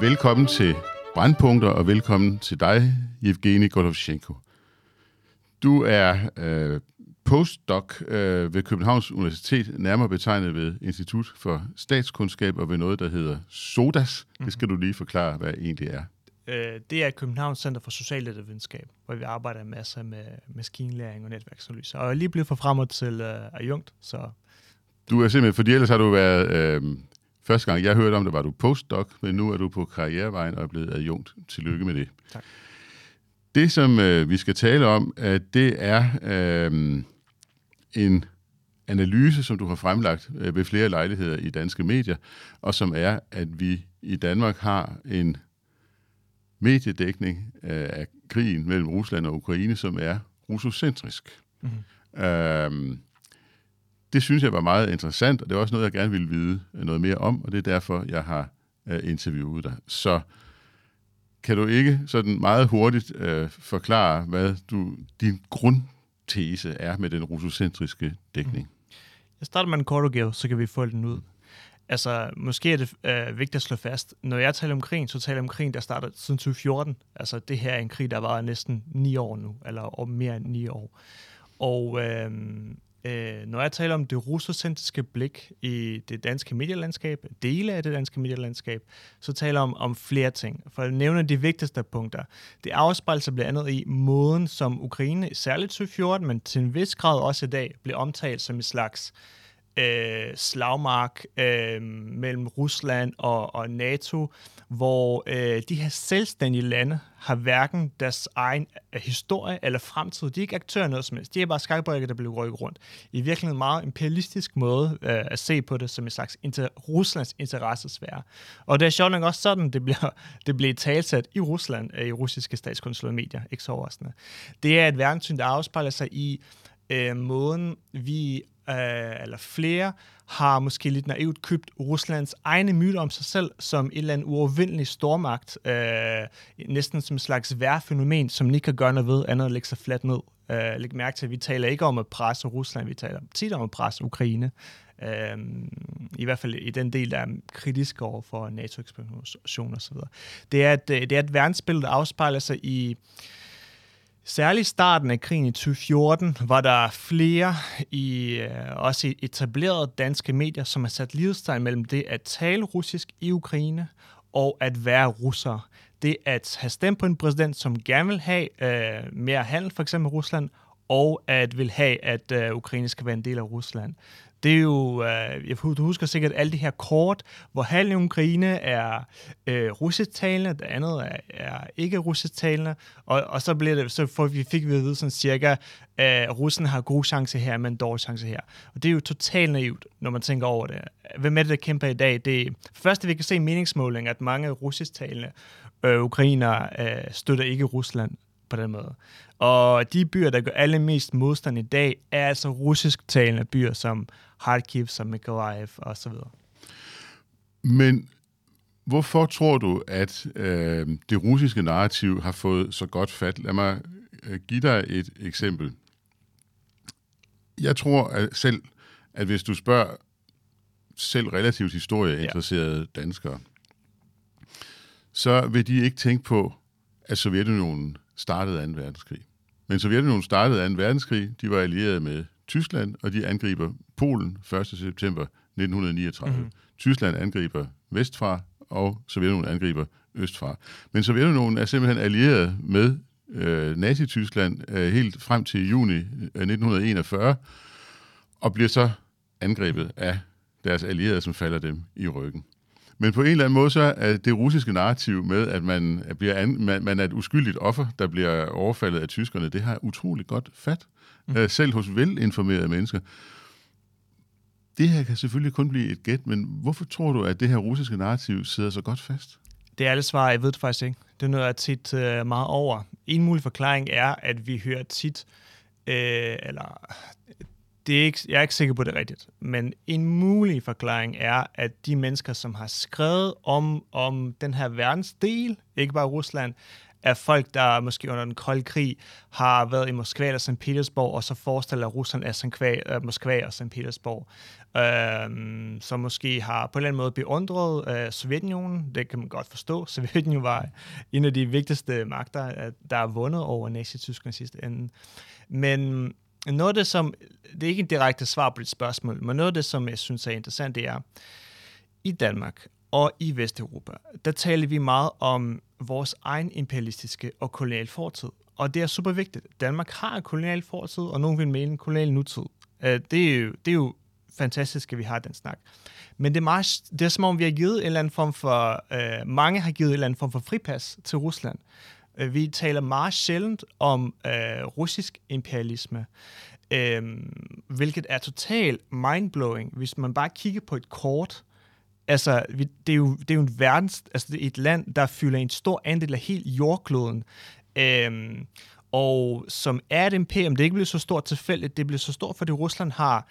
Velkommen til Brandpunkter, og velkommen til dig, Evgeni Golovchenko. Du er øh, postdoc øh, ved Københavns Universitet, nærmere betegnet ved Institut for Statskundskab og ved noget, der hedder SODAS. Mm-hmm. Det skal du lige forklare, hvad det egentlig er. Øh, det er Københavns Center for Socialvidenskab, hvor vi arbejder masser med maskinlæring og netværksanalyse. Og jeg er lige blevet forfremmet til øh, adjunkt, så... Du er simpelthen, fordi ellers har du været... Øh, første gang jeg hørte om det, var du postdoc, men nu er du på karrierevejen og er blevet adjunkt. Tillykke med det. Tak. Det, som øh, vi skal tale om, øh, det er øh, en analyse, som du har fremlagt øh, ved flere lejligheder i danske medier, og som er, at vi i Danmark har en mediedækning øh, af krigen mellem Rusland og Ukraine, som er russocentrisk. Mm-hmm. Øhm, det synes jeg var meget interessant, og det er også noget, jeg gerne ville vide øh, noget mere om, og det er derfor, jeg har øh, interviewet dig. Så kan du ikke sådan meget hurtigt øh, forklare, hvad du, din grundtese er med den russocentriske dækning? Mm. Jeg starter med en kort udgave, så kan vi få den ud. Altså, måske er det øh, vigtigt at slå fast, når jeg taler om krigen, så taler jeg om krigen, der startede siden 2014. Altså, det her er en krig, der var næsten ni år nu, eller om mere end ni år. Og øh, øh, når jeg taler om det russocentriske blik i det danske medielandskab, dele af det danske medielandskab, så taler jeg om, om flere ting. For at nævne de vigtigste punkter. Det afspejler sig blandt andet i måden, som Ukraine, særligt 2014, men til en vis grad også i dag, bliver omtalt som en slags øh, Øh, slagmark øh, mellem Rusland og, og NATO, hvor øh, de her selvstændige lande har hverken deres egen øh, historie eller fremtid. De er ikke aktører noget som helst. De er bare skakbrikker, der bliver rykket rundt. I virkeligheden en meget imperialistisk måde øh, at se på det som en slags inter- Ruslands interessesfære. Og det er sjovt nok også sådan, det bliver, det bliver talsat i Rusland, øh, i russiske statskontrollerede medier. Ikke så overraskende. Det er et verdenssyn, der afspejler sig i øh, måden, vi øh, eller flere, har måske lidt naivt købt Ruslands egne myter om sig selv som en eller andet uovervindelig stormagt, øh, næsten som et slags værfænomen, som ikke kan gøre noget ved, andet at lægge sig fladt ned. Øh, læg mærke til, at vi taler ikke om at presse Rusland, vi taler tit om at presse Ukraine. Øh, I hvert fald i den del, der er kritisk over for NATO-ekspansion osv. Det er, et, øh, det er et verdensbillede, der afspejler sig i Særligt starten af krigen i 2014 var der flere i øh, også etablerede danske medier, som har sat livstegn mellem det at tale russisk i Ukraine og at være russer. Det at have stemt på en præsident, som gerne vil have øh, mere handel, for eksempel Rusland, og at vil have, at øh, Ukraine skal være en del af Rusland. Det er jo, øh, jeg, du husker sikkert alle de her kort, hvor halvdelen af Ukraine er øh, russisktalende, det andet er, er ikke russisktalende, og, og så, bliver det, så får vi, fik vi at vide sådan cirka, at Rusland har gode chance her, men dårlige chance her. Og det er jo totalt naivt, når man tænker over det. Hvem er det, der kæmper i dag? Det er første, vi kan se meningsmåling, at mange russisktalende øh, ukrainer øh, støtter ikke Rusland på den måde. Og de byer, der gør allermest modstand i dag, er altså russisktalende byer som Kharkiv, som så videre. Men hvorfor tror du, at øh, det russiske narrativ har fået så godt fat? Lad mig øh, give dig et eksempel. Jeg tror at selv, at hvis du spørger selv relativt historieinteresserede ja. danskere, så vil de ikke tænke på, at Sovjetunionen startede 2. verdenskrig. Men Sovjetunionen startede 2. verdenskrig, de var allieret med Tyskland, og de angriber Polen 1. september 1939. Mm-hmm. Tyskland angriber vestfra, og Sovjetunionen angriber østfra. Men Sovjetunionen er simpelthen allieret med øh, Nazi-Tyskland øh, helt frem til juni 1941, og bliver så angrebet af deres allierede, som falder dem i ryggen. Men på en eller anden måde, så er det russiske narrativ med, at man, bliver an, man, man er et uskyldigt offer, der bliver overfaldet af tyskerne, det har utrolig godt fat. Mm. Øh, selv hos velinformerede mennesker. Det her kan selvfølgelig kun blive et gæt, men hvorfor tror du, at det her russiske narrativ sidder så godt fast? Det er alle svar, jeg ved det faktisk ikke. Det er noget, jeg tit uh, meget over. En mulig forklaring er, at vi hører tit, øh, eller det er ikke, jeg er ikke sikker på det rigtigt, men en mulig forklaring er, at de mennesker, som har skrevet om, om den her verdensdel, ikke bare Rusland, er folk, der måske under den kolde krig har været i Moskva eller St. Petersborg, og så forestiller Rusland af St. Øh, Moskva og St. Petersborg. Øh, som måske har på en eller anden måde beundret øh, Sovjetunionen. Det kan man godt forstå. Sovjetunionen var en af de vigtigste magter, øh, der er vundet over Nazi-Tyskland sidste ende. Men noget af det, som, det er ikke en direkte svar på dit spørgsmål, men noget af det, som jeg synes er interessant, det er, i Danmark og i Vesteuropa, der taler vi meget om vores egen imperialistiske og kolonial fortid. Og det er super vigtigt. Danmark har en kolonial fortid, og nogen vil mene en kolonial nutid. Øh, det er jo, det er jo fantastisk, at vi har den snak. Men det er, meget, det er som om, vi har givet en eller anden form for, øh, mange har givet en eller anden form for fripas til Rusland. Øh, vi taler meget sjældent om øh, russisk imperialisme, øh, hvilket er totalt mindblowing, hvis man bare kigger på et kort. Altså, vi, det, er jo, det er jo en verdens, altså det er et land, der fylder en stor andel af hele jordkloden. Øh, og som er et imperium, det er ikke blevet så stort tilfældigt, det bliver så stort, fordi Rusland har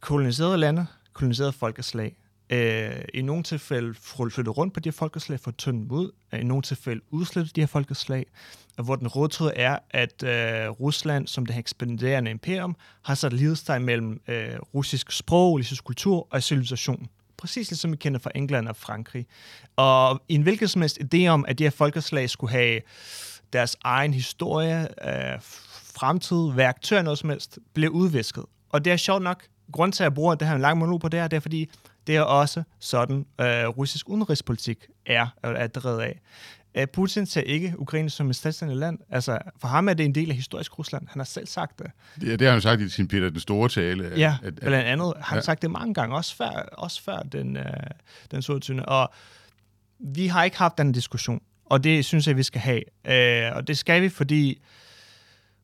koloniseret lande, koloniseret folkeslag, øh, i nogle tilfælde flytte rundt på de her folkeslag, for tynde ud, øh, i nogle tilfælde udslette de her folkeslag, og hvor den rådtråd er, at øh, Rusland, som det her ekspanderende imperium, har sat lidestegn mellem øh, russisk sprog, russisk kultur og civilisation. Præcis ligesom vi kender fra England og Frankrig. Og i en hvilken som helst idé om, at de her folkeslag skulle have deres egen historie, øh, fremtid, værktøj, noget som helst, blev udvisket. Og det er sjovt nok, grund til, at jeg bruger det her en lang monolog på det her, det er fordi, det er også sådan, øh, russisk udenrigspolitik er, er drevet af. Øh, Putin ser ikke Ukraine som et selvstændigt land. Altså, for ham er det en del af historisk Rusland. Han har selv sagt det. Ja, det har han sagt i sin Peter den Store tale. At, ja, at, blandt andet. Han ja. sagt det mange gange, også før, også før den, øh, den 27. Og vi har ikke haft den diskussion, og det synes jeg, vi skal have. Øh, og det skal vi, fordi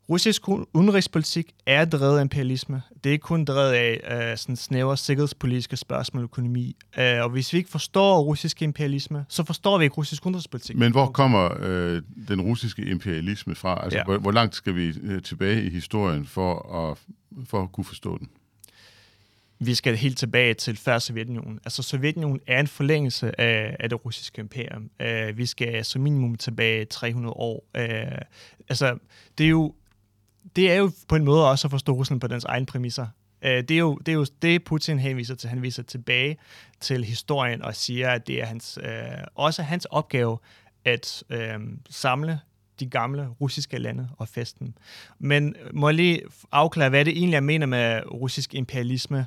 Russisk udenrigspolitik er drevet af imperialisme. Det er ikke kun drevet af uh, sådan snævre sikkerhedspolitiske spørgsmål og økonomi. Uh, og hvis vi ikke forstår russisk imperialisme, så forstår vi ikke russisk udenrigspolitik. Men hvor kommer uh, den russiske imperialisme fra? Altså, ja. hvor, hvor langt skal vi uh, tilbage i historien for at, for at kunne forstå den? Vi skal helt tilbage til før Sovjetunionen. Altså Sovjetunionen er en forlængelse af, af det russiske imperium. Uh, vi skal som minimum tilbage 300 år. Uh, altså, det er jo det er jo på en måde også at forstå Rusland på dens egen præmisser. Øh, det er, jo, det er jo det, Putin henviser til. Han viser tilbage til historien og siger, at det er hans, øh, også hans opgave at øh, samle de gamle russiske lande og festen. Men må jeg lige afklare, hvad det egentlig jeg mener med russisk imperialisme.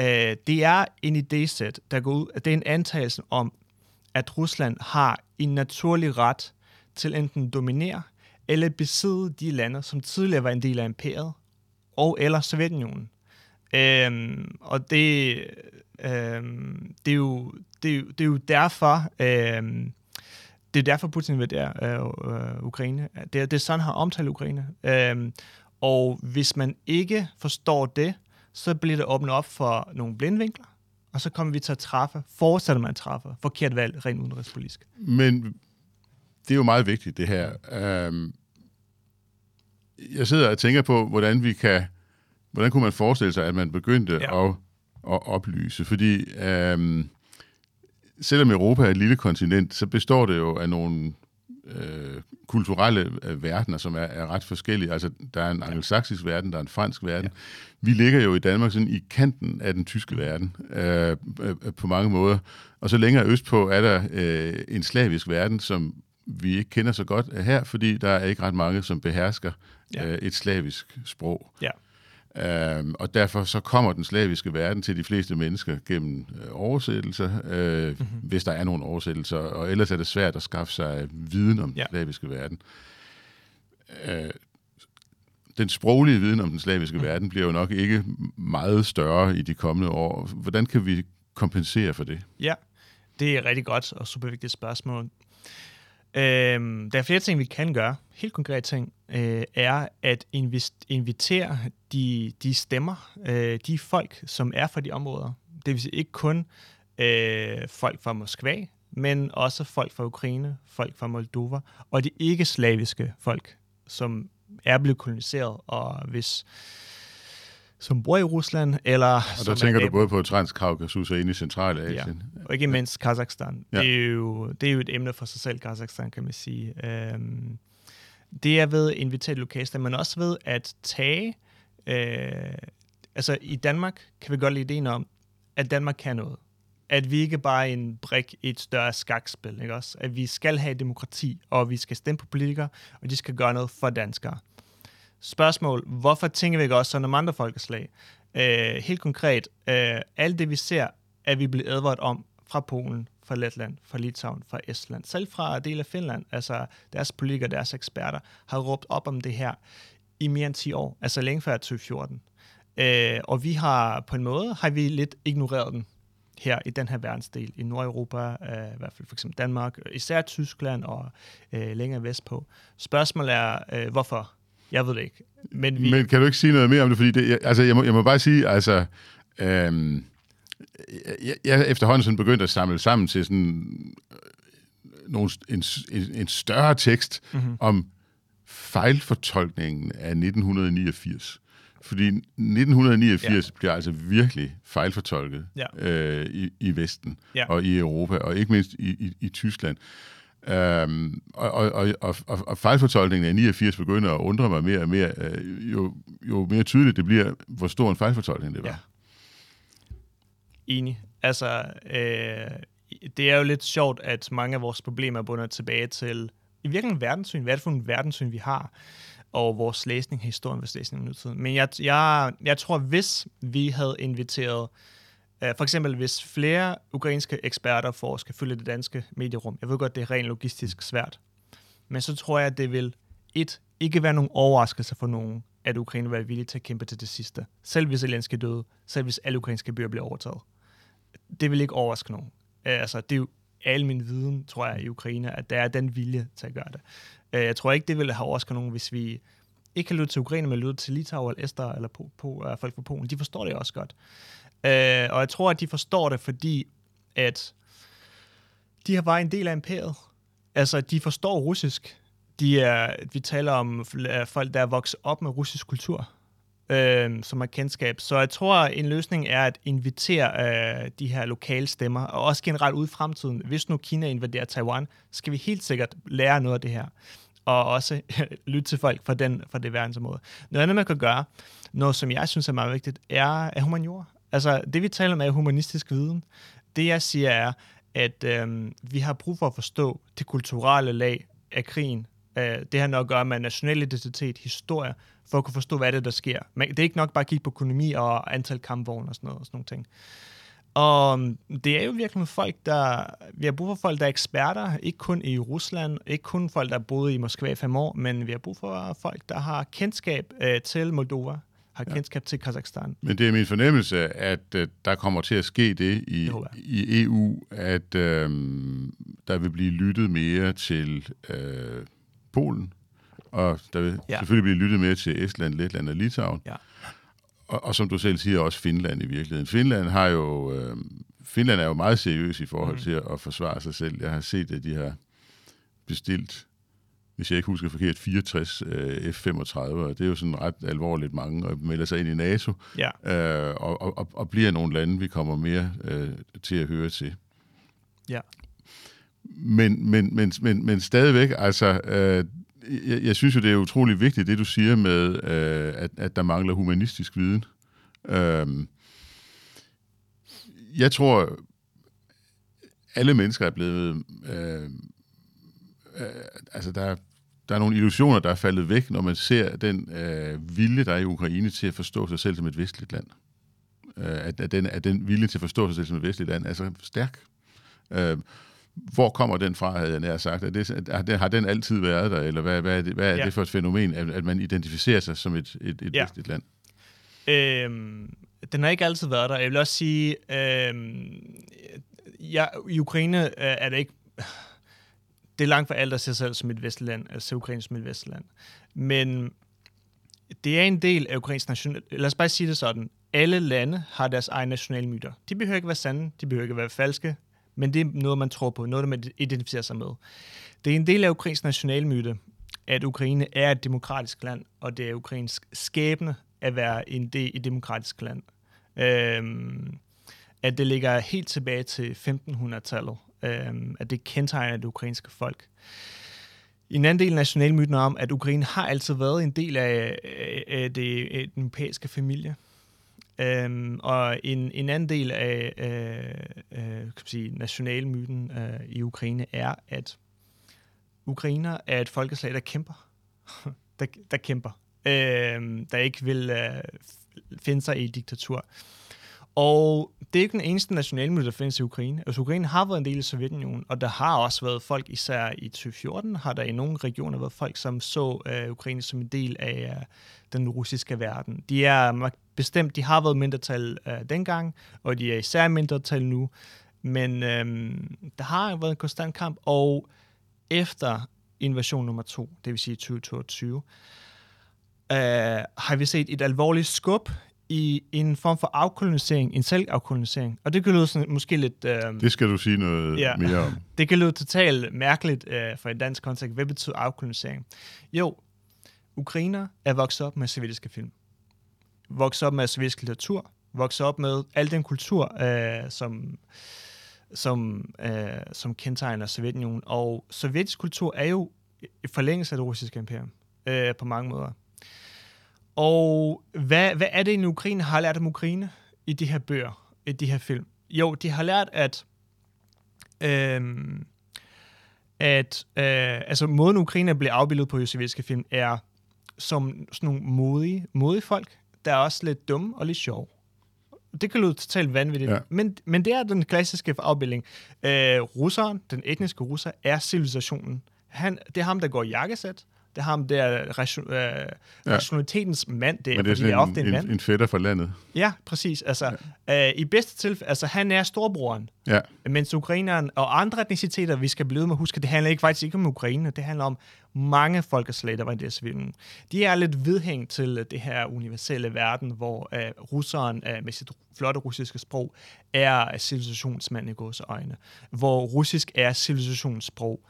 Øh, det er en idésæt, der går ud, det er en antagelse om, at Rusland har en naturlig ret til enten dominere eller besidde de lande, som tidligere var en del af imperiet, og eller Sovjetunionen. Øhm, og det, øhm, det, er jo, det, er jo, det er jo derfor, øhm, det er derfor Putin vil der øh, øh, Ukraine. Det er, det er sådan, han har omtalt Ukraine. Øhm, og hvis man ikke forstår det, så bliver det åbnet op for nogle blindvinkler, og så kommer vi til at træffe, fortsætter man at træffe, forkert valg rent udenrigspolitisk. Men det er jo meget vigtigt, det her. Um, jeg sidder og tænker på, hvordan vi kan, hvordan kunne man forestille sig, at man begyndte ja. at, at oplyse, fordi um, selvom Europa er et lille kontinent, så består det jo af nogle øh, kulturelle øh, verdener, som er, er ret forskellige. Altså, der er en angelsaksisk verden, der er en fransk verden. Ja. Vi ligger jo i Danmark sådan i kanten af den tyske verden øh, øh, på mange måder. Og så længere østpå er der øh, en slavisk verden, som vi ikke kender så godt her, fordi der er ikke ret mange, som behersker ja. øh, et slavisk sprog. Ja. Øhm, og derfor så kommer den slaviske verden til de fleste mennesker gennem øh, oversættelser, øh, mm-hmm. hvis der er nogle oversættelser, og ellers er det svært at skaffe sig viden om ja. den slaviske verden. Øh, den sproglige viden om den slaviske mm. verden bliver jo nok ikke meget større i de kommende år. Hvordan kan vi kompensere for det? Ja, det er rigtig godt og super vigtigt spørgsmål. Øh, der er flere ting, vi kan gøre. Helt konkret ting øh, er at invitere de, de stemmer, øh, de folk, som er fra de områder. Det vil sige ikke kun øh, folk fra Moskva, men også folk fra Ukraine, folk fra Moldova, og de ikke-slaviske folk, som er blevet koloniseret, og hvis som bor i Rusland, eller Og der tænker du både på Transkaukasus og ind i Centralasien. Ja. Og ikke mindst Kazakhstan. Ja. Det, er jo, det er jo et emne for sig selv, Kazakhstan, kan man sige. Øhm, det er ved at invitere lokalstater, men også ved at tage... Øh, altså i Danmark kan vi godt lide ideen om, at Danmark kan noget. At vi ikke bare er en brik i et større skakspil, ikke også? At vi skal have demokrati, og vi skal stemme på politikere, og de skal gøre noget for danskere. Spørgsmål, hvorfor tænker vi ikke også sådan om andre folkeslag? Øh, helt konkret, øh, alt det vi ser, er vi blevet advaret om fra Polen, fra Letland, fra Litauen, fra Estland, selv fra del af Finland, altså deres politikere, deres eksperter, har råbt op om det her i mere end 10 år, altså længe før 2014. Øh, og vi har på en måde, har vi lidt ignoreret den her i den her verdensdel, i Nordeuropa, øh, i hvert fald for eksempel Danmark, især Tyskland og øh, længere vestpå. Spørgsmålet er, øh, hvorfor? Jeg ved det ikke. Men, vi, Men kan du ikke sige noget mere om det? Fordi det, jeg, altså, jeg, må, jeg må bare sige, altså... Øhm, jeg, jeg er efterhånden sådan begyndt at samle sammen til sådan øh, nogle, en, en, en større tekst mm-hmm. om fejlfortolkningen af 1989. Fordi 1989 ja. bliver altså virkelig fejlfortolket Ja. øh, i, i Vesten Ja. og i Europa, og ikke mindst i, i, i Tyskland. Øhm, og, og, og, og, og, fejlfortolkningen af 89 begynder at undre mig mere og mere, øh, jo, jo mere tydeligt det bliver, hvor stor en fejlfortolkning det var. Ja. Enig. Altså, øh, det er jo lidt sjovt, at mange af vores problemer bunder tilbage til i virkeligheden verdenssyn. Hvad er det for en verdenssyn, vi har? Og vores læsning af historien, vores læsning af nutiden. Men jeg, jeg, jeg tror, hvis vi havde inviteret, øh, Øh, for eksempel hvis flere ukrainske eksperter får at skal fylde det danske medierum, jeg ved godt, det er rent logistisk svært, men så tror jeg, at det vil et, ikke være nogen overraskelse for nogen, at Ukraine vil være villige til at kæmpe til det sidste. Selv hvis Zelensky døde, selv hvis alle ukrainske byer bliver overtaget. Det vil ikke overraske nogen. Øh, altså, det er jo al min viden, tror jeg, i Ukraine, at der er den vilje til at gøre det. Øh, jeg tror ikke, det ville have overrasket nogen, hvis vi ikke kan lytte til Ukraine, men lytte til Litauen eller Ester eller po, po, folk fra Polen. De forstår det også godt. Øh, og jeg tror, at de forstår det, fordi at de har bare en del af imperiet. Altså, de forstår russisk. De er, vi taler om øh, folk, der er vokset op med russisk kultur, øh, som har kendskab. Så jeg tror, en løsning er at invitere øh, de her lokale stemmer, og også generelt ud i fremtiden. Hvis nu Kina invaderer Taiwan, skal vi helt sikkert lære noget af det her. Og også lytte til folk fra, den, fra det verdensområde. Noget andet, man kan gøre, noget som jeg synes er meget vigtigt, er, er humaniora. Altså, det vi taler om er humanistisk viden. Det jeg siger er, at øh, vi har brug for at forstå det kulturelle lag af krigen. Øh, det har noget at gøre med national identitet, historie, for at kunne forstå, hvad det er, der sker. Men det er ikke nok bare at kigge på økonomi og antal kampvogne og sådan noget. Og sådan nogle ting. Og øhm, det er jo virkelig folk, der... Vi har brug for folk, der er eksperter, ikke kun i Rusland, ikke kun folk, der har boet i Moskva i fem år, men vi har brug for folk, der har kendskab øh, til Moldova, har ja. kendskab til Kazakhstan. Men det er min fornemmelse, at øh, der kommer til at ske det i, i EU, at øh, der vil blive lyttet mere til øh, Polen, og der vil Ja. ja. selvfølgelig blive lyttet mere til Estland, Letland og Litauen. Ja. Og, og som du selv siger, også Finland i virkeligheden. Finland har jo... Øh, Finland er jo meget seriøs i forhold mm. til at forsvare sig selv. Jeg har set, at de har bestilt, hvis jeg ikke husker forkert, 64 øh, F-35, og det er jo sådan ret alvorligt mange, og melder sig ind i NATO, Ja, øh, og, og, og- bliver nogle lande, vi kommer mere øh, til at høre til. ja. Men, men, men, men, men stadigvæk, altså, øh, jeg, jeg synes jo, det er utrolig vigtigt, det du siger med, øh, at, at der mangler humanistisk viden. Øh, jeg tror, alle mennesker er blevet... Øh, øh, altså, der, der er nogle illusioner, der er faldet væk, når man ser den øh, vilje, der er i Ukraine til at forstå sig selv som et vestligt land. Øh, at, at, den, at den vilje til at forstå sig selv som et vestligt land er så stærk. Øh, hvor kommer den fra, havde jeg nær sagt? Er det, er det, har den altid været der, eller hvad, hvad er, det, hvad er Ja. det for et fænomen, at, at man identificerer sig som et, et, et Ja. ja. vestligt land? Øhm, den har ikke altid været der. Jeg vil også sige, øhm, ja, i Ukraine øh, er det ikke... Det er langt fra alt, at se sig selv som et vestland, at se Ukraine som et vestland. Men det er en del af Ukrains national... Lad os bare sige det sådan. Alle lande har deres egne nationale myter. De behøver ikke være sande, de behøver ikke være falske, men det er noget, man tror på, noget, man identificerer sig med. Det er en del af Ukrains nationale myte, at Ukraine er et demokratisk land, og det er ukrainsk skæbne, at være en del i et demokratisk land. Øhm, at det ligger helt tilbage til 1500-tallet, øhm, at det kendetegner det ukrainske folk. En anden del af nationalmyten om, at Ukraine har altid været en del af, af det, af den europæiske familie. Øhm, og en, en anden del af øh, øh, kan sige, nationalmyten øh, i Ukraine er, at ukrainer er et folkeslag, der kæmper. der, der kæmper. Øh, der ikke vil øh, finde sig i diktatur. Og det er ikke den eneste nationalmyte, der findes i Ukraine. Altså, Ukraine har været en del af Sovjetunionen, og der har også været folk, især i 2014, har der i nogle regioner været folk, som så uh, Ukraine som en del af uh, den russiske verden. De er bestemt, de har været mindretal uh, dengang, og de er især mindretal nu, men um, der har været en konstant kamp, og efter invasion nummer to, det vil sige 2022, uh, har vi set et alvorligt skub i en form for afkolonisering, en selvafkolonisering. Og det kan lyde sådan, måske lidt... Øh, det skal du sige noget ja, mere om. det kan lyde totalt mærkeligt øh, for en dansk kontekst. Hvad betyder afkolonisering? Jo, ukrainer er vokset op med sovjetiske film. Vokset op med sovjetisk litteratur. Vokset op med al den kultur, øh, som, som, øh, som kendetegner Sovjetunionen. Og sovjetisk kultur er jo i forlængelse af det russiske imperium øh, på mange måder. Og hvad, hvad er det en Ukraine har lært om Ukraine i de her bøger, i de her film? Jo, de har lært, at øhm, at øh, altså måden Ukraine bliver afbildet på sovjetiske film er som sådan nogle modige, modige folk, der er også lidt dumme og lidt sjove. Det kan lyde totalt vanvittigt, ja. men, men det er den klassiske afbildning. Øh, russeren, den etniske russer, er civilisationen. Han, det er ham, der går i jakkesæt, det er ham der ration, øh, rationalitetens mand. Det, Men det er, sådan det er ofte en, en, mand. en fætter fra landet. Ja, præcis. Altså, ja. øh, I bedste tilfælde, altså han er storbroren. Ja. Mens ukraineren og andre etniciteter, vi skal blive med at huske, det handler ikke faktisk ikke om Ukraine, det handler om mange folkeslag, der var i det civile. De er lidt vedhæng til det her universelle verden, hvor øh, russeren øh, med sit flotte russiske sprog er civilisationsmand i gods øjne. Hvor russisk er civilisationssprog.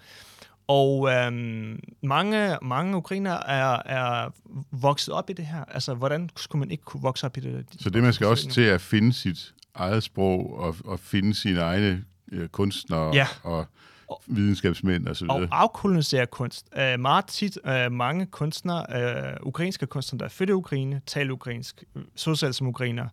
Og øhm, mange, mange ukrainer er, er vokset op i det her. Altså, hvordan skulle man ikke kunne vokse op i det? Så det, man skal også til at finde sit eget sprog og, og finde sine egne øh, kunstnere ja. og videnskabsmænd og så videre. Og afkolonisere kunst. Uh, meget tit uh, mange kunstnere, uh, ukrainske kunstnere, der er født i Ukraine, taler ukrainsk, så som ukrainer,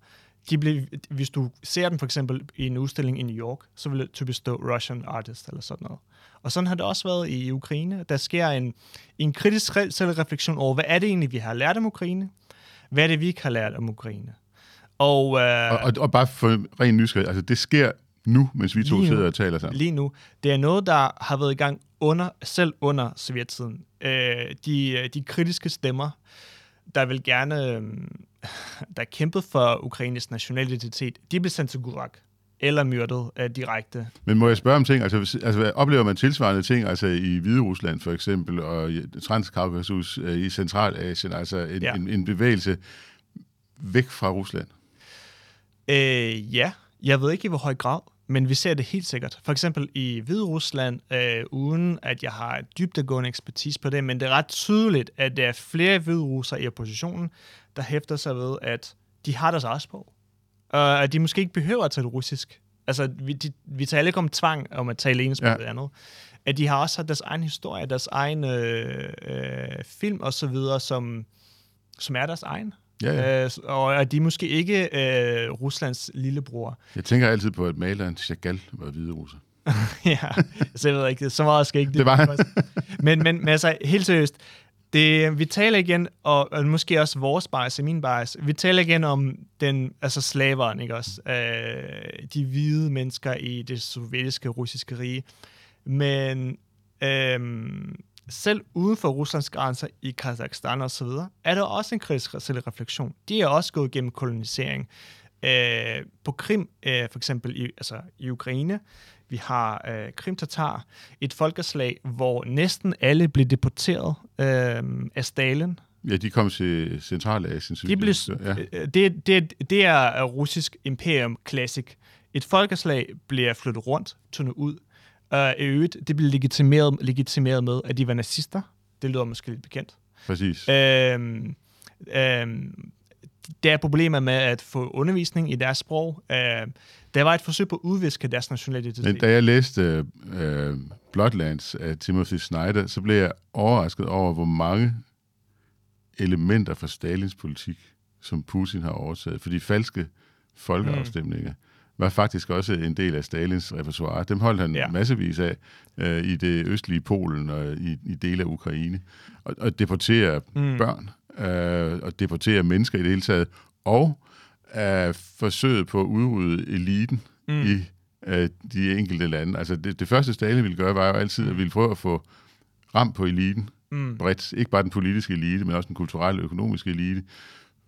de blev, hvis du ser dem for eksempel i en udstilling i New York, så vil det typisk stå Russian artist eller sådan noget. Og sådan har det også været i Ukraine. Der sker en, en kritisk selvreflektion over, hvad er det egentlig, vi har lært om Ukraine? Hvad er det, vi ikke har lært om Ukraine? Og, øh, og, og, og bare for ren nysgerrig, altså det sker nu, mens vi to nu, sidder og taler sammen? Lige nu. Det er noget, der har været i gang under, selv under sovjettiden. Øh, de, de kritiske stemmer, der vil gerne, øh, der kæmpet for Ukraines nationalitet, de blev sendt til Gulag eller myrdet uh, direkte. Men må jeg spørge om ting? Altså, altså oplever man tilsvarende ting altså i Hvide Rusland for eksempel, og i Transkaukasus uh, i Centralasien, altså en, ja. en, en bevægelse væk fra Rusland? Uh, ja, jeg ved ikke i hvor høj grad, men vi ser det helt sikkert. For eksempel i Hvide Rusland, uh, uden at jeg har dybdegående ekspertise på det, men det er ret tydeligt, at der er flere hvide russer i oppositionen, der hæfter sig ved, at de har deres eget sprog og at de måske ikke behøver at tale russisk. Altså, vi, de, vi taler ikke om tvang om at tale sprog ja. andet. At de har også deres egen historie, deres egen øh, øh, film og så videre, som, som er deres egen. Ja, ja. Øh, og at de måske ikke øh, Ruslands lillebror. Jeg tænker altid på, at maleren Chagall var hvide russer. ja, så jeg ved ikke, så meget skal ikke det. Det var men, men, men altså, helt seriøst, det, vi taler igen, og, og måske også vores bias min bias, vi taler igen om den, altså slaveren, ikke også? Øh, de hvide mennesker i det sovjetiske russiske rige. Men øh, selv uden for Ruslands grænser i Kazakhstan og så videre, er der også en kritisk refleksion. De er også gået gennem kolonisering. Øh, på Krim, øh, for eksempel i, altså i Ukraine, vi har øh, Krim-Tatar, et folkeslag, hvor næsten alle blev deporteret øh, af Stalin. Ja, de kom til Centralasien. De blev, ja. Øh, det, det, det er russisk imperium classic. Et folkeslag bliver flyttet rundt, tunnet ud. Øh, I øvrigt, det blev legitimeret, legitimeret med, at de var nazister. Det lyder måske lidt bekendt. Præcis. Øh, øh, der er problemer med at få undervisning i deres sprog. Øh, der var et forsøg på at udviske deres nationalitet. Men da jeg læste øh, Bloodlands af Timothy Snyder, så blev jeg overrasket over, hvor mange elementer fra Stalins politik, som Putin har overtaget. Fordi falske folkeafstemninger mm. Var faktisk også en del af Stalins repertoire. Dem holdt han ja. massevis af øh, i det østlige Polen og i, i dele af Ukraine. Og, og deportere mm. børn, øh, og deportere mennesker i det hele taget, og øh, forsøget på at udrydde eliten mm. i øh, de enkelte lande. Altså det, det første Stalin ville gøre, var jo altid at ville prøve at få ram på eliten mm. bredt. Ikke bare den politiske elite, men også den kulturelle og økonomiske elite,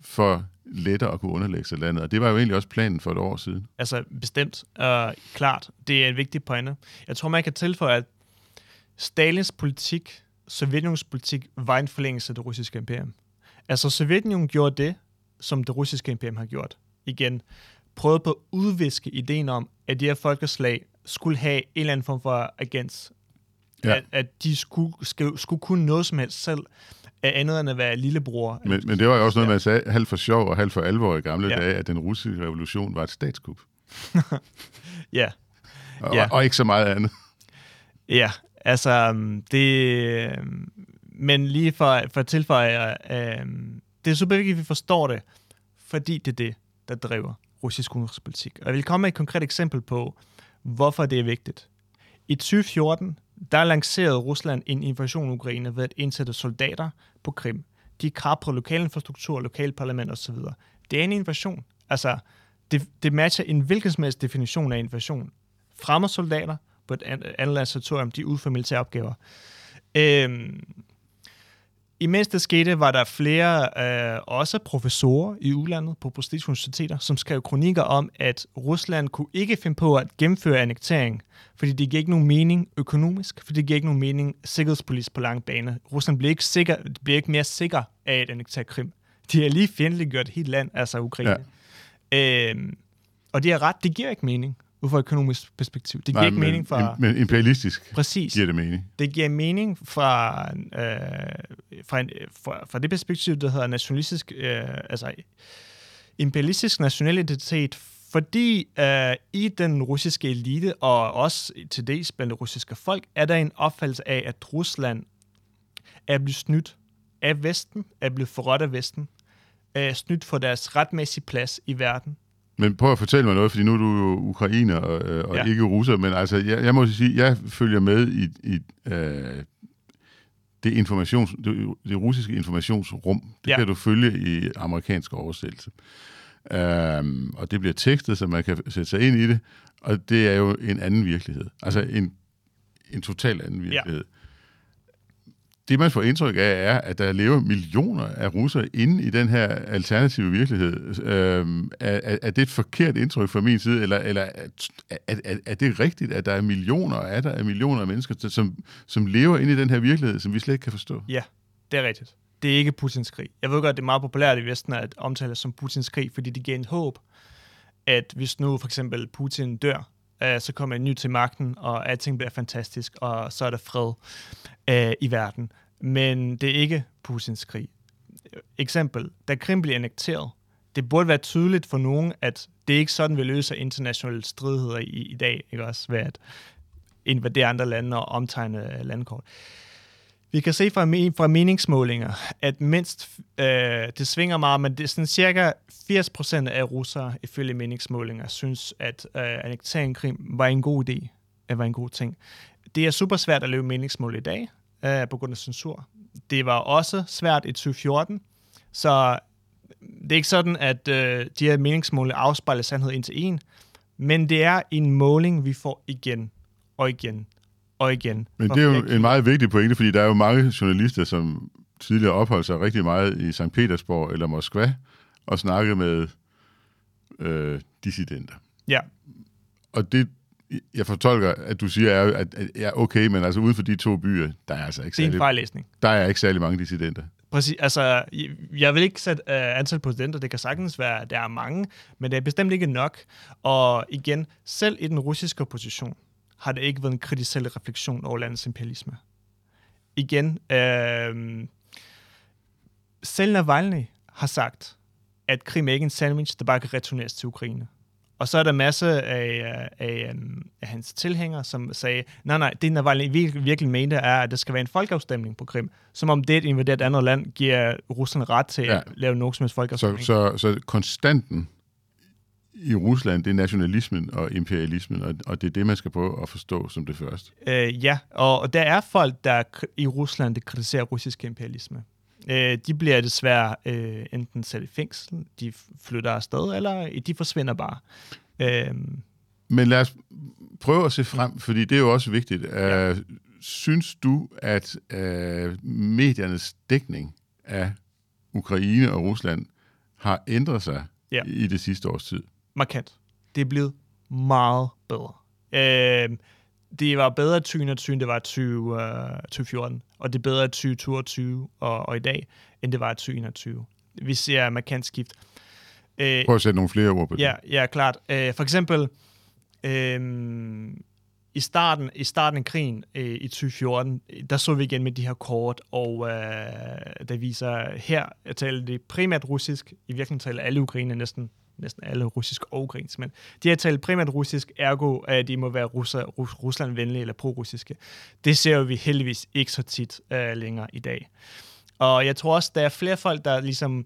for lettere at kunne underlægge sig landet. Og det var jo egentlig også planen for et år siden. Altså bestemt. Uh, klart. Det er en vigtig pointe. Jeg tror, man kan tilføje, at Stalins politik, Sovjetunionens politik, var en forlængelse af det russiske imperium. Altså Sovjetunionen gjorde det, som det russiske imperium har gjort. Igen, prøvede på at udviske ideen om, at de her folkeslag skulle have en eller anden form for agens. Ja. At, at de skulle, skulle, skulle kunne noget som helst selv, af andet end at være lillebror. Men, men det var jo også noget, man sagde halvt for sjov og halvt for alvor i gamle ja. dage, at den russiske revolution var et statskup. ja. Og, ja. og ikke så meget andet. Ja, altså det... Men lige for, for at tilføje, øh, det er super vigtigt, at vi forstår det, fordi det er det, der driver russisk udenrigspolitik. Og jeg vil komme med et konkret eksempel på, hvorfor det er vigtigt. I 2014, der lancerede Rusland en invasion i Ukraine ved at indsætte soldater på Krim. De på lokal infrastruktur, lokal parlament osv. Det er en invasion. Altså, det, det matcher en hvilken som helst definition af invasion. Fremmer soldater på et andet lands territorium, de udfører militære opgaver. Øhm, Imens det skete, var der flere, øh, også professorer i udlandet på prestige som skrev kronikker om, at Rusland kunne ikke finde på at gennemføre annektering, fordi det giver ikke nogen mening økonomisk, fordi det giver ikke nogen mening sikkerhedspolitisk på lang bane. Rusland bliver ikke, sikker, bliver ikke mere sikker af at annektere Krim. De har lige fjendtligt gjort helt land, altså Ukraine. Ja. Øh, og de har ret, det giver ikke mening ud fra økonomisk perspektiv. Det giver Nej, ikke men, mening fra... Men imperialistisk præcis, giver det mening. Det giver mening fra, øh, fra, en, fra, fra det perspektiv, der hedder nationalistisk... Øh, altså imperialistisk national identitet, fordi øh, i den russiske elite, og også til dels blandt det russiske folk, er der en opfattelse af, at Rusland er blevet snydt af Vesten, er blevet forrådt af Vesten, er snydt for deres retmæssige plads i verden, men prøv at fortælle mig noget, fordi nu er du jo ukrainer og, øh, og ja. ikke russer, men altså, jeg, jeg må sige, jeg følger med i, i øh, det, informations, det, det russiske informationsrum. Det ja. kan du følge i amerikansk oversættelse. Um, og det bliver tekstet, så man kan sætte sig ind i det, og det er jo en anden virkelighed. Altså en, en total anden virkelighed. Ja det, man får indtryk af, er, at der lever millioner af russere inde i den her alternative virkelighed. Øhm, er, er det et forkert indtryk fra min side, eller, eller er, er, er det rigtigt, at der er millioner er der er millioner af mennesker, som, som lever inde i den her virkelighed, som vi slet ikke kan forstå? Ja, det er rigtigt. Det er ikke Putins krig. Jeg ved godt, at det er meget populært i Vesten at omtale som Putins krig, fordi det giver en håb, at hvis nu for eksempel Putin dør, øh, så kommer en ny til magten, og alting bliver fantastisk, og så er der fred øh, i verden. Men det er ikke Putins krig. Eksempel, da Krim bliver annekteret, det burde være tydeligt for nogen, at det er ikke sådan, vi løser internationale stridigheder i, i dag, ikke også, ved at invadere andre lande og omtegne landkort. Vi kan se fra, fra meningsmålinger, at mindst, øh, det svinger meget, men det er sådan cirka 80% af russere, ifølge meningsmålinger, synes, at øh, annektering Krim var en god idé, at var en god ting. Det er super svært at leve meningsmål i dag, øh, på grund af censur. Det var også svært i 2014, så det er ikke sådan, at øh, de her meningsmål afspejler sandhed ind til en, men det er en måling, vi får igen og igen og igen. Men det er jo en meget vigtig pointe, fordi der er jo mange journalister, som tidligere opholdt sig rigtig meget i St. Petersborg eller Moskva og snakkede med øh, dissidenter. Ja. Og det, jeg fortolker, at du siger, at, at ja, okay, men altså uden for de to byer, der er altså ikke særlig, det er en fejllæsning. Der er ikke særlig mange dissidenter. Præcis, altså, jeg vil ikke sætte uh, antal på studenter, det kan sagtens være, at der er mange, men det er bestemt ikke nok. Og igen, selv i den russiske opposition, har det ikke været en kritisk refleksion over landets imperialisme. Igen, øh, selv Navalny har sagt, at Krim er ikke en sandwich, der bare kan returneres til Ukraine. Og så er der masser af, af, øhm, af hans tilhængere, som sagde, nej, nej, det Navalny virkelig, virkelig mente er, at der skal være en folkeafstemning på Krim. Som om det at invadere et andet land giver Rusland ret til ja. at lave nogen som helst folkeafstemning. Så, så, så konstanten i Rusland, det er nationalismen og imperialismen, og, og det er det, man skal prøve at forstå som det første. Øh, ja, og, og der er folk, der i Rusland, der kritiserer russisk imperialisme. Øh, de bliver desværre øh, enten sat i fængsel, de flytter afsted, eller de forsvinder bare. Øh, Men lad os prøve at se frem, fordi det er jo også vigtigt. Ja. Uh, synes du, at uh, mediernes dækning af Ukraine og Rusland har ændret sig ja. i det sidste års tid? Markant. Det er blevet meget bedre. Øh, det var bedre 2021, end det var 20, uh, 2014, og det er bedre 2022 og, og i dag, end det var 2021. Vi ser markant skift. Uh, Prøv at sætte nogle flere ord på det. Ja, ja klart. Uh, for eksempel, uh, i starten, i starten af krigen uh, i 2014, der så vi igen med de her kort, og uh, der viser, her taler det primært russisk, i virkeligheden taler alle ukrainer næsten næsten alle russisk og ukrainsk, men de har talt primært russisk, ergo at de må være russer, rus, Rusland-venlige eller pro-russiske. Det ser vi heldigvis ikke så tit uh, længere i dag. Og jeg tror også, der er flere folk, der ligesom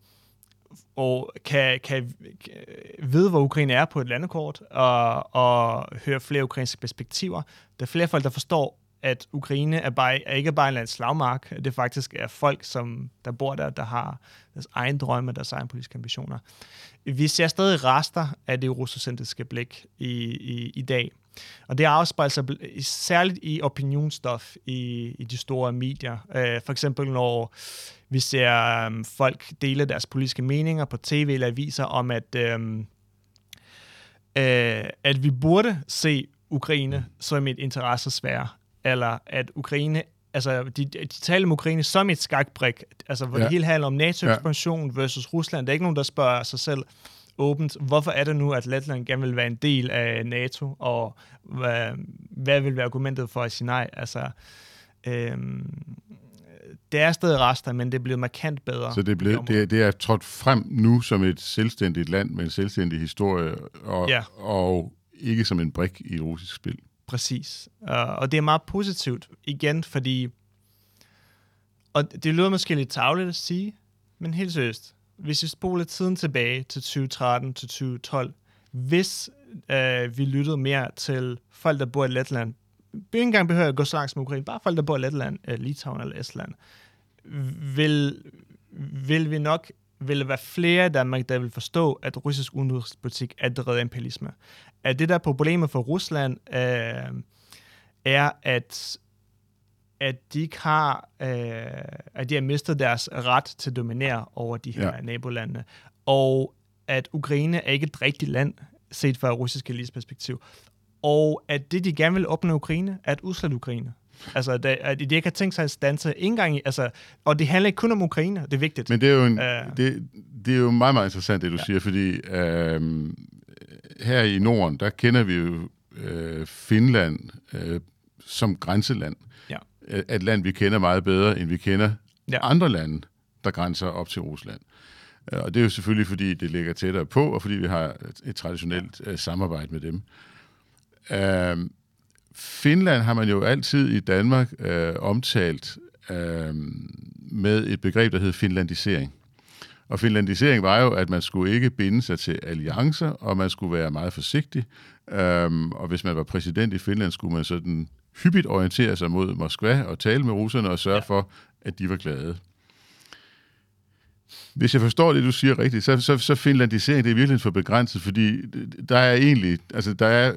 og kan, kan, kan vide, hvor Ukraine er på et landekort, og, og høre flere ukrainske perspektiver. Der er flere folk, der forstår, at Ukraine er, bare, er ikke bare en slagmark. Det faktisk er folk, som der bor der, der har deres egen drømme, deres egen politiske ambitioner. Vi ser stadig rester af det russocentriske blik i, i, i dag. Og det afspejler sig særligt i opinionsstof i, i de store medier. Øh, for eksempel når vi ser um, folk dele deres politiske meninger på tv eller aviser om, at, um, øh, at vi burde se Ukraine som et interessesfære eller at Ukraine altså, de, de taler om Ukraine som et skakbrik, altså, hvor ja. det hele handler om NATO-ekspansion ja. versus Rusland. Der er ikke nogen, der spørger sig selv åbent, hvorfor er det nu, at Letland gerne vil være en del af NATO, og hvad, hvad vil være argumentet for at sige nej? Altså, øhm, det er stadig rester, men det er blevet markant bedre. Så det blevet, det, er, det er trådt frem nu som et selvstændigt land med en selvstændig historie, og, ja. og ikke som en brik i russisk spil. Præcis. Uh, og det er meget positivt, igen, fordi... Og det lyder måske lidt tavligt at sige, men helt seriøst. Hvis vi spoler tiden tilbage til 2013 til 2012, hvis uh, vi lyttede mere til folk, der bor i Letland, vi ikke engang behøver at gå så langt som Ukraine, bare folk, der bor i Letland, uh, Litauen eller Estland, vil, vil vi nok vil være flere i Danmark, der vil forstå, at russisk udenrigspolitik er drevet imperialisme at det der problemet for Rusland øh, er, at at de ikke har, øh, at de har mistet deres ret til at dominere over de her ja. nabolande, og at Ukraine er ikke et rigtigt land, set fra russisk elites perspektiv, og at det, de gerne vil opnå Ukraine, er at udslætte Ukraine. Altså, det, at de ikke har tænkt sig at stanse en gang i, altså, og det handler ikke kun om Ukraine, det er vigtigt. Men det er jo, en, uh, det, det er jo meget, meget interessant, det du ja. siger, fordi øh, her i Norden, der kender vi jo øh, Finland øh, som grænseland. Ja. Et land, vi kender meget bedre, end vi kender ja. andre lande, der grænser op til Rusland. Øh, og det er jo selvfølgelig, fordi det ligger tættere på, og fordi vi har et traditionelt ja. øh, samarbejde med dem. Øh, Finland har man jo altid i Danmark øh, omtalt øh, med et begreb, der hedder finlandisering. Og finlandisering var jo, at man skulle ikke binde sig til alliancer, og man skulle være meget forsigtig. Øhm, og hvis man var præsident i Finland, skulle man sådan hyppigt orientere sig mod Moskva og tale med russerne og sørge for, at de var glade. Hvis jeg forstår det, du siger rigtigt, så, så, så finlandisering det er virkelig for begrænset, fordi der er egentlig, altså der er,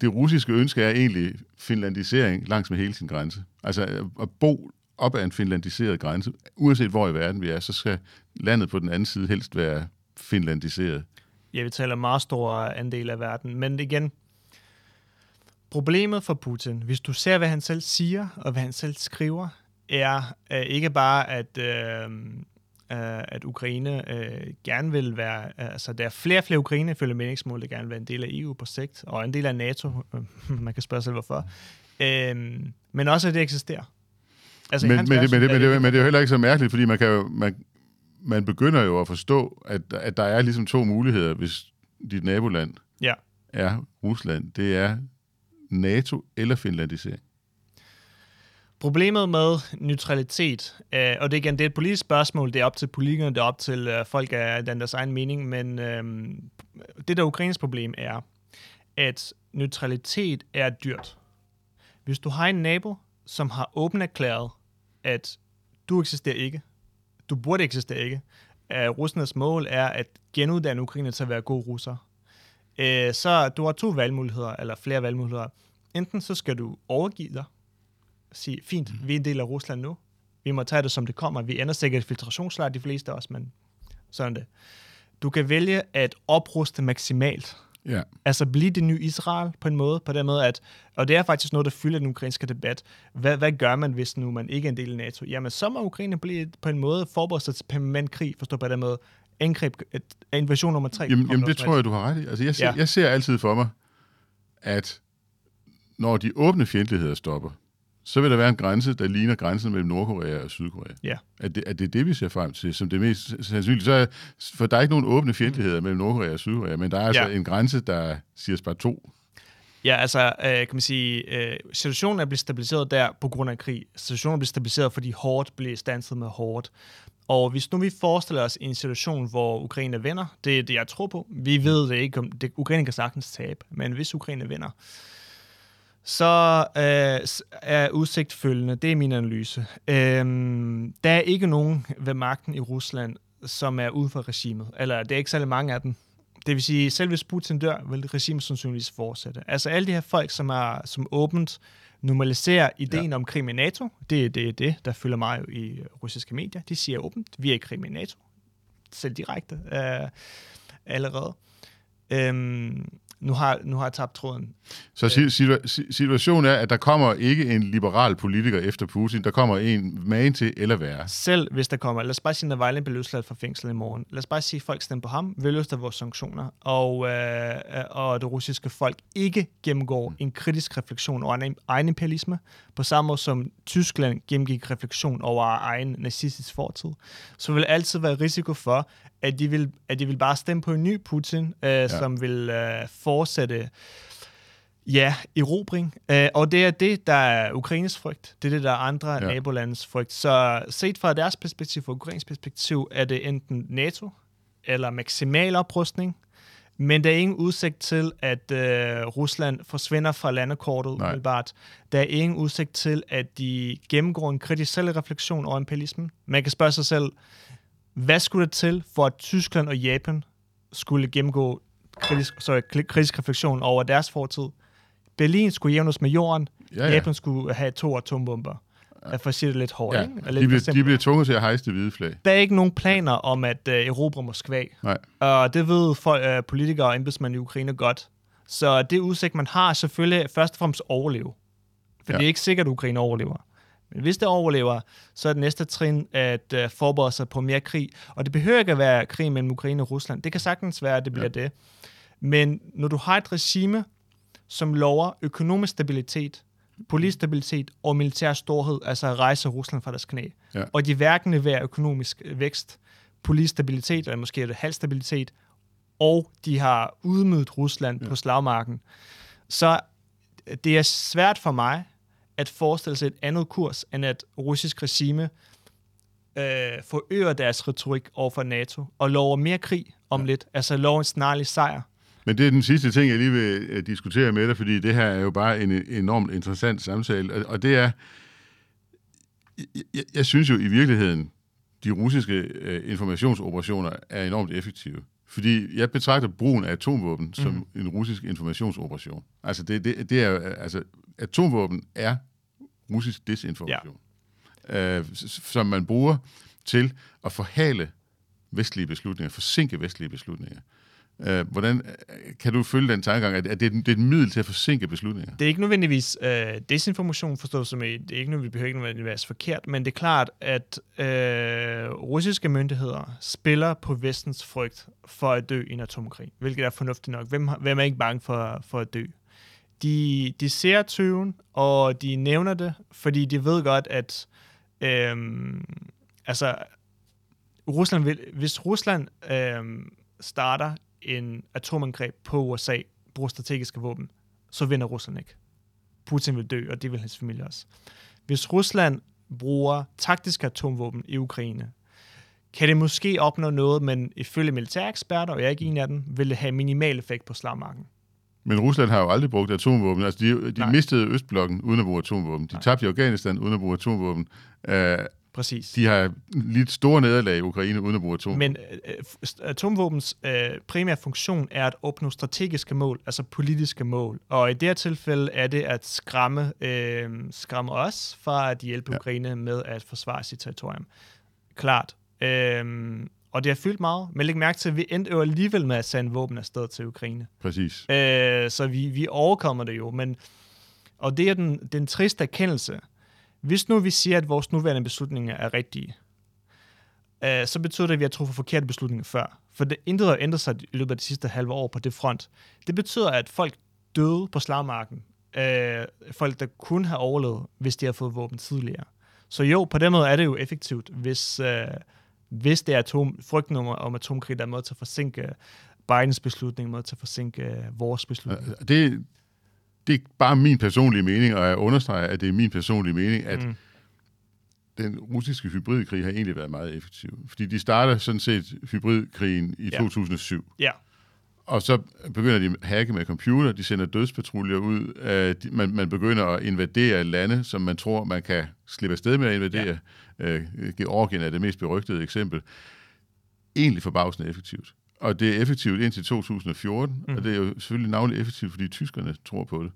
det russiske ønske er egentlig finlandisering langs med hele sin grænse. Altså øh, at bo op ad en finlandiseret grænse, uanset hvor i verden vi er, så skal landet på den anden side helst være finlandiseret. Ja, vi taler meget stor andel af verden, men igen, problemet for Putin, hvis du ser, hvad han selv siger, og hvad han selv skriver, er uh, ikke bare, at, øh, at Ukraine uh, gerne vil være, altså der er flere og flere Ukraine, følger meningsmål, der gerne vil være en del af EU på sigt, og en del af NATO, man kan spørge sig hvorfor, uh, men også, at det eksisterer. Altså, men, men, det, men, det, men, det, men det er jo heller ikke så mærkeligt, fordi man kan jo, man, man begynder jo at forstå, at, at der er ligesom to muligheder, hvis dit naboland Ja. er Rusland. Det er NATO eller finlandisering. Problemet med neutralitet, øh, og det er igen det er et politisk spørgsmål, det er op til politikerne, det er op til øh, folk af den deres egen mening, men øh, det der Ukraines problem er, at neutralitet er dyrt. Hvis du har en nabo, som har åbent erklæret, at du eksisterer ikke, du burde eksistere ikke, at russernes mål er at genuddanne Ukraine til at være gode russer, øh, så du har to valgmuligheder, eller flere valgmuligheder. Enten så skal du overgive dig, sige, fint, vi er en del af Rusland nu, vi må tage det, som det kommer. Vi ender sikkert i filtrationslejr, de fleste af os, men sådan det. Du kan vælge at opruste maksimalt. Ja. Altså blive det nye Israel på en måde, på den måde, at, og det er faktisk noget, der fylder den ukrainske debat. Hvad, hvad gør man, hvis nu man ikke er en del af NATO? Jamen, så må Ukraine blive på en måde forberedt sig til permanent krig, forstå på den måde. Angreb, et, invasion nummer tre. Jamen, jamen det tror jeg, du har ret i. Altså, jeg, ser, ja. jeg ser altid for mig, at når de åbne fjendtligheder stopper, så vil der være en grænse, der ligner grænsen mellem Nordkorea og Sydkorea. Ja. At det, at det er det, vi ser frem til, som det mest sandsynligt. Så er, for der er ikke nogen åbne fjendtligheder mellem Nordkorea og Sydkorea, men der er altså Ja. en grænse, der siger bare to. Ja, altså, øh, kan man sige, øh, situationen er blevet stabiliseret der på grund af krig. Situationen er blevet stabiliseret, fordi hårdt blev stanset med hårdt. Og hvis nu vi forestiller os en situation, hvor Ukraine vinder, det er det, jeg tror på. Vi ved det ikke, om det, Ukraine kan sagtens tabe, men hvis Ukraine vinder, så øh, er udsigt følgende. Det er min analyse. Øhm, der er ikke nogen ved magten i Rusland, som er ude for regimet. Eller det er ikke særlig mange af dem. Det vil sige, selv hvis Putin dør, vil regimet sandsynligvis fortsætte. Altså alle de her folk, som, er, som åbent normaliserer ideen ja. om krig med NATO, det er det, det, der følger mig jo i russiske medier. De siger åbent, vi er i krig med NATO. Selv direkte øh, allerede. Øhm, nu, har, nu har jeg tabt tråden. Så si- situa- si- situationen er, at der kommer ikke en liberal politiker efter Putin. Der kommer en magen til eller værre. Selv hvis der kommer, lad os bare sige, at Navalny bliver løsladt fra fængsel i morgen. Lad os bare sige, at folk stemmer på ham, vil løse vores sanktioner, og, øh, og det russiske folk ikke gennemgår en kritisk refleksion over egen imperialisme, på samme måde som Tyskland gennemgik refleksion over egen nazistisk fortid, så vil altid være risiko for, at de vil, at de vil bare stemme på en ny Putin, øh, ja. som vil øh, fortsætte Ja, erobring. Øh, og det er det, der er Ukraines frygt. Det er det, der er andre ja. Nabolandes frygt. Så set fra deres perspektiv, fra Ukraines perspektiv, er det enten NATO eller maksimal oprustning. Men der er ingen udsigt til, at øh, Rusland forsvinder fra landekortet Nej. umiddelbart. Der er ingen udsigt til, at de gennemgår en kritisk selvreflektion over imperialismen. Man kan spørge sig selv, hvad skulle der til, for at Tyskland og Japan skulle gennemgå kritisk, sorry, kri- kritisk refleksion over deres fortid? Berlin skulle jævnes med jorden. Ja, Ja, ja. Japan skulle have to atombomber. Ja. For at sige det lidt hårdt. Ja, ikke? De, lidt bliver, for de bliver tvunget til at hejse det hvide flag. der er ikke nogen planer om at øh, erobre Moskva. Nej. Og det ved folk, øh, politikere og embedsmænd i Ukraine godt. Så det udsigt, man har, er selvfølgelig først og fremmest overleve. For. Ja. det er ikke sikkert, at Ukraine overlever. Men hvis det overlever, så er det næste trin at øh, forberede sig på mere krig. Og det behøver ikke at være krig mellem Ukraine og Rusland. Det kan sagtens være, at det bliver ja. det. Men når du har et regime, som lover økonomisk stabilitet, politisk stabilitet og militær storhed, altså at rejse Rusland fra deres knæ, Ja. og de hverken leverer økonomisk vækst, politisk stabilitet, eller måske er det halv stabilitet, og de har udmødt Rusland ja. på slagmarken, så det er svært for mig at forestille sig et andet kurs, end at russisk regime øh, forøger deres retorik over for NATO, og lover mere krig om ja. lidt, altså lover en snarlig sejr. Men det er den sidste ting, jeg lige vil øh, diskutere med dig, fordi det her er jo bare en enormt interessant samtale, og, det er, jeg, jeg, synes jo i virkeligheden, de russiske øh, informationsoperationer er enormt effektive. Fordi jeg betragter brugen af atomvåben mm. som en russisk informationsoperation. Altså, det, det, det er, altså atomvåben er russisk desinformation, ja. øh, som man bruger til at forhale vestlige beslutninger, forsinke vestlige beslutninger. Øh, hvordan øh, kan du følge den tankegang, at, at det, er, et- det er et middel til at forsinke beslutninger? Det er ikke nødvendigvis øh, desinformation, forstået som i, det er ikke vi behøver ikke nødvendigvis forkert, men det er klart, at øh, russiske myndigheder spiller på vestens frygt for at dø i en atomkrig, hvilket er fornuftigt nok. Hvem, hvem er ikke bange for, for at dø? De, de ser tyven, og de nævner det, fordi de ved godt, at øhm, altså, Rusland vil, hvis Rusland øhm, starter en atomangreb på USA, bruger strategiske våben, så vinder Rusland ikke. Putin vil dø, og det vil hans familie også. Hvis Rusland bruger taktiske atomvåben i Ukraine, kan det måske opnå noget, men ifølge militæreksperter, og jeg er ikke en af dem, vil det have minimal effekt på slagmarken. Men Rusland har jo aldrig brugt atomvåben. Altså, de, de mistede Østblokken uden at bruge atomvåben. De Nej. tabte i Afghanistan uden at bruge atomvåben. Uh, Præcis. De har lidt store nederlag i Ukraine uden at bruge atomvåben. Men øh, atomvåbens øh, primære funktion er at opnå strategiske mål, altså politiske mål. Og i det her tilfælde er det at skræmme, øh, skræmme os fra at hjælpe ja. Ukraine med at forsvare sit territorium. Klart. Øh, og det har fyldt meget. Men læg mærke til, at vi endte jo alligevel med at sende våben afsted til Ukraine. Præcis. Øh, så vi, vi overkommer det jo. Men, og det er den, den triste erkendelse. Hvis nu vi siger, at vores nuværende beslutninger er rigtige, øh, så betyder det, at vi har truffet forkerte beslutninger før. For det intet har ændret sig i løbet af de sidste halve år på det front. Det betyder, at folk døde på slagmarken. Øh, folk, der kunne have overlevet, hvis de har fået våben tidligere. Så jo, på den måde er det jo effektivt, hvis... Øh, hvis det er atom, frygten om, om atomkrig, der er med til at forsinke Bidens beslutning, med til at forsinke øh, vores beslutning. Det, det er bare min personlige mening, og jeg understreger, at det er min personlige mening, at mm. den russiske hybridkrig har egentlig været meget effektiv. Fordi de starter sådan set hybridkrigen i ja. 2007. Ja. Og så begynder de at hacke med computer, de sender dødspatruljer ud, uh, de, man, man begynder at invadere lande, som man tror, man kan slippe afsted med at invadere. Ja. Uh, Georgien er det mest berygtede eksempel. Egentlig forbavsende effektivt. Og det er effektivt indtil 2014, mm. og det er jo selvfølgelig navnlig effektivt, fordi tyskerne tror på det.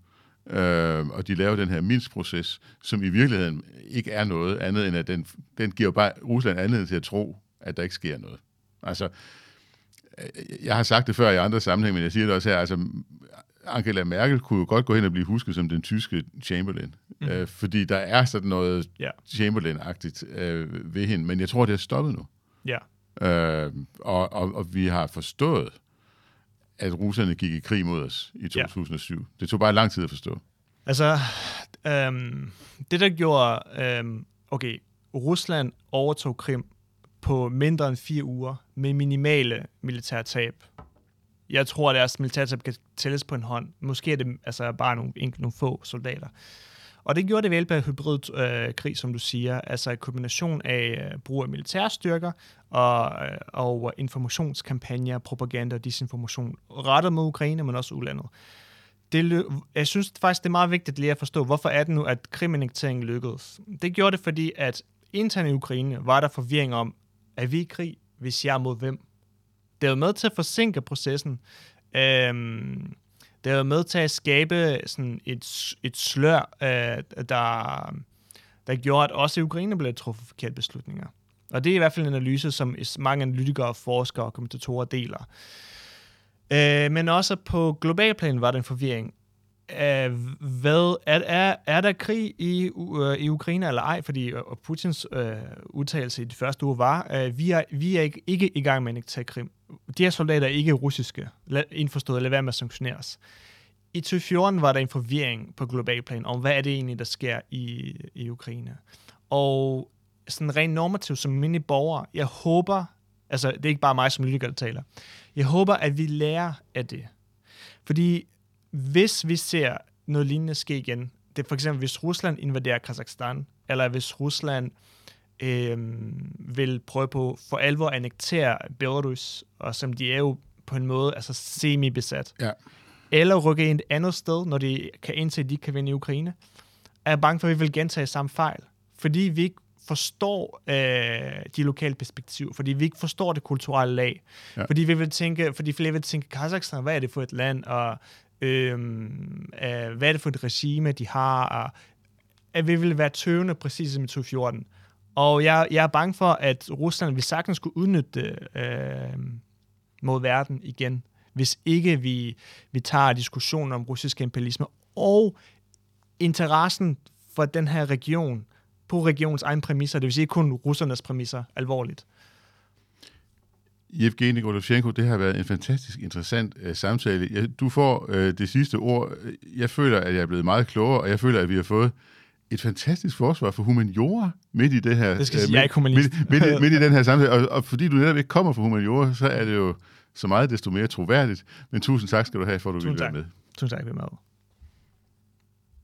Uh, og de laver den her Minsk-proces, som i virkeligheden ikke er noget andet, end at den, den giver bare Rusland anledning til at tro, at der ikke sker noget. Altså, jeg har sagt det før i andre sammenhænge, men jeg siger det også her, altså Angela Merkel kunne jo godt gå hen og blive husket som den tyske Chamberlain, mm. øh, fordi der er sådan noget ja. Chamberlain-agtigt øh, ved hende, men jeg tror, det er stoppet nu. Ja. Øh, og, og, og vi har forstået, at russerne gik i krig mod os i 2007. Ja. Det tog bare lang tid at forstå. Altså, øhm, det der gjorde, øhm, okay, Rusland overtog Krim på mindre end fire uger med minimale militærtab. Jeg tror, at deres militærtab kan tælles på en hånd. Måske er det altså bare nogle, nogle få soldater. Og det gjorde det ved hjælp af hybridkrig, øh, som du siger, altså en kombination af øh, brug af militærstyrker og, øh, og informationskampagner, propaganda og disinformation rettet mod Ukraine, men også udlandet. Det, jeg synes faktisk, det er meget vigtigt lige at forstå, hvorfor er det nu, at kriminaliseringen lykkedes. Det gjorde det, fordi at internt i Ukraine var der forvirring om, er vi i krig, hvis jeg er mod hvem? Det er med til at forsinke processen. Øhm, det er med til at skabe sådan et, et slør, øh, der, der gjorde, at også i Ukraine blev truffet forkerte beslutninger. Og det er i hvert fald en analyse, som mange analytikere, forskere og kommentatorer deler. Øh, men også på global plan var der en forvirring. Uh, hvad, er, er, er der krig i, øh, i Ukraine eller ej? Fordi uh, Putins øh, udtalelse i de første uger var, øh, vi er, vi er ikke, ikke i gang med at tage Krim. De her soldater er ikke russiske, indforstået, lad være med at sanktioneres. I 2014 var der en forvirring på global plan om, hvad er det egentlig, der sker i, i Ukraine. Og sådan rent normativt som mini borger, jeg håber, altså det er ikke bare mig som lytter, der taler, jeg håber, at vi lærer af det. Fordi hvis vi ser noget lignende ske igen, det er for eksempel, hvis Rusland invaderer Kazakhstan, eller hvis Rusland øh, vil prøve på for alvor at annektere Belarus, og som de er jo på en måde altså semi-besat, ja. eller rykke ind et andet sted, når de kan indse, at de kan vinde i Ukraine, er jeg bange for, at vi vil gentage samme fejl. Fordi vi ikke forstår øh, de lokale perspektiver, fordi vi ikke forstår det kulturelle lag. Ja. Fordi vi vil tænke, fordi flere vil tænke, Kazakhstan, hvad er det for et land, og øhm, af, hvad er det for et regime, de har, og at vi vil være tøvende præcis som i 2014. Og jeg, jeg er bange for, at Rusland vil sagtens skulle udnytte øh, mod verden igen, hvis ikke vi, vi tager diskussionen om russisk imperialisme og interessen for den her region på regionens egen præmisser, det vil sige kun russernes præmisser, alvorligt. Evgeni Golovchenko, det har været en fantastisk interessant uh, samtale. Jeg, du får uh, det sidste ord. Jeg føler, at jeg er blevet meget klogere, og jeg føler, at vi har fået et fantastisk forsvar for humaniora midt i det her. Det skal sige, øh, jeg er ikke humanist. Midt, midt, i, midt i den her samtale, og, og fordi du netop ikke kommer fra humaniora, så er det jo så meget desto mere troværdigt. Men tusind tak skal du have, for at du ville være med. Tusind tak, vi er med.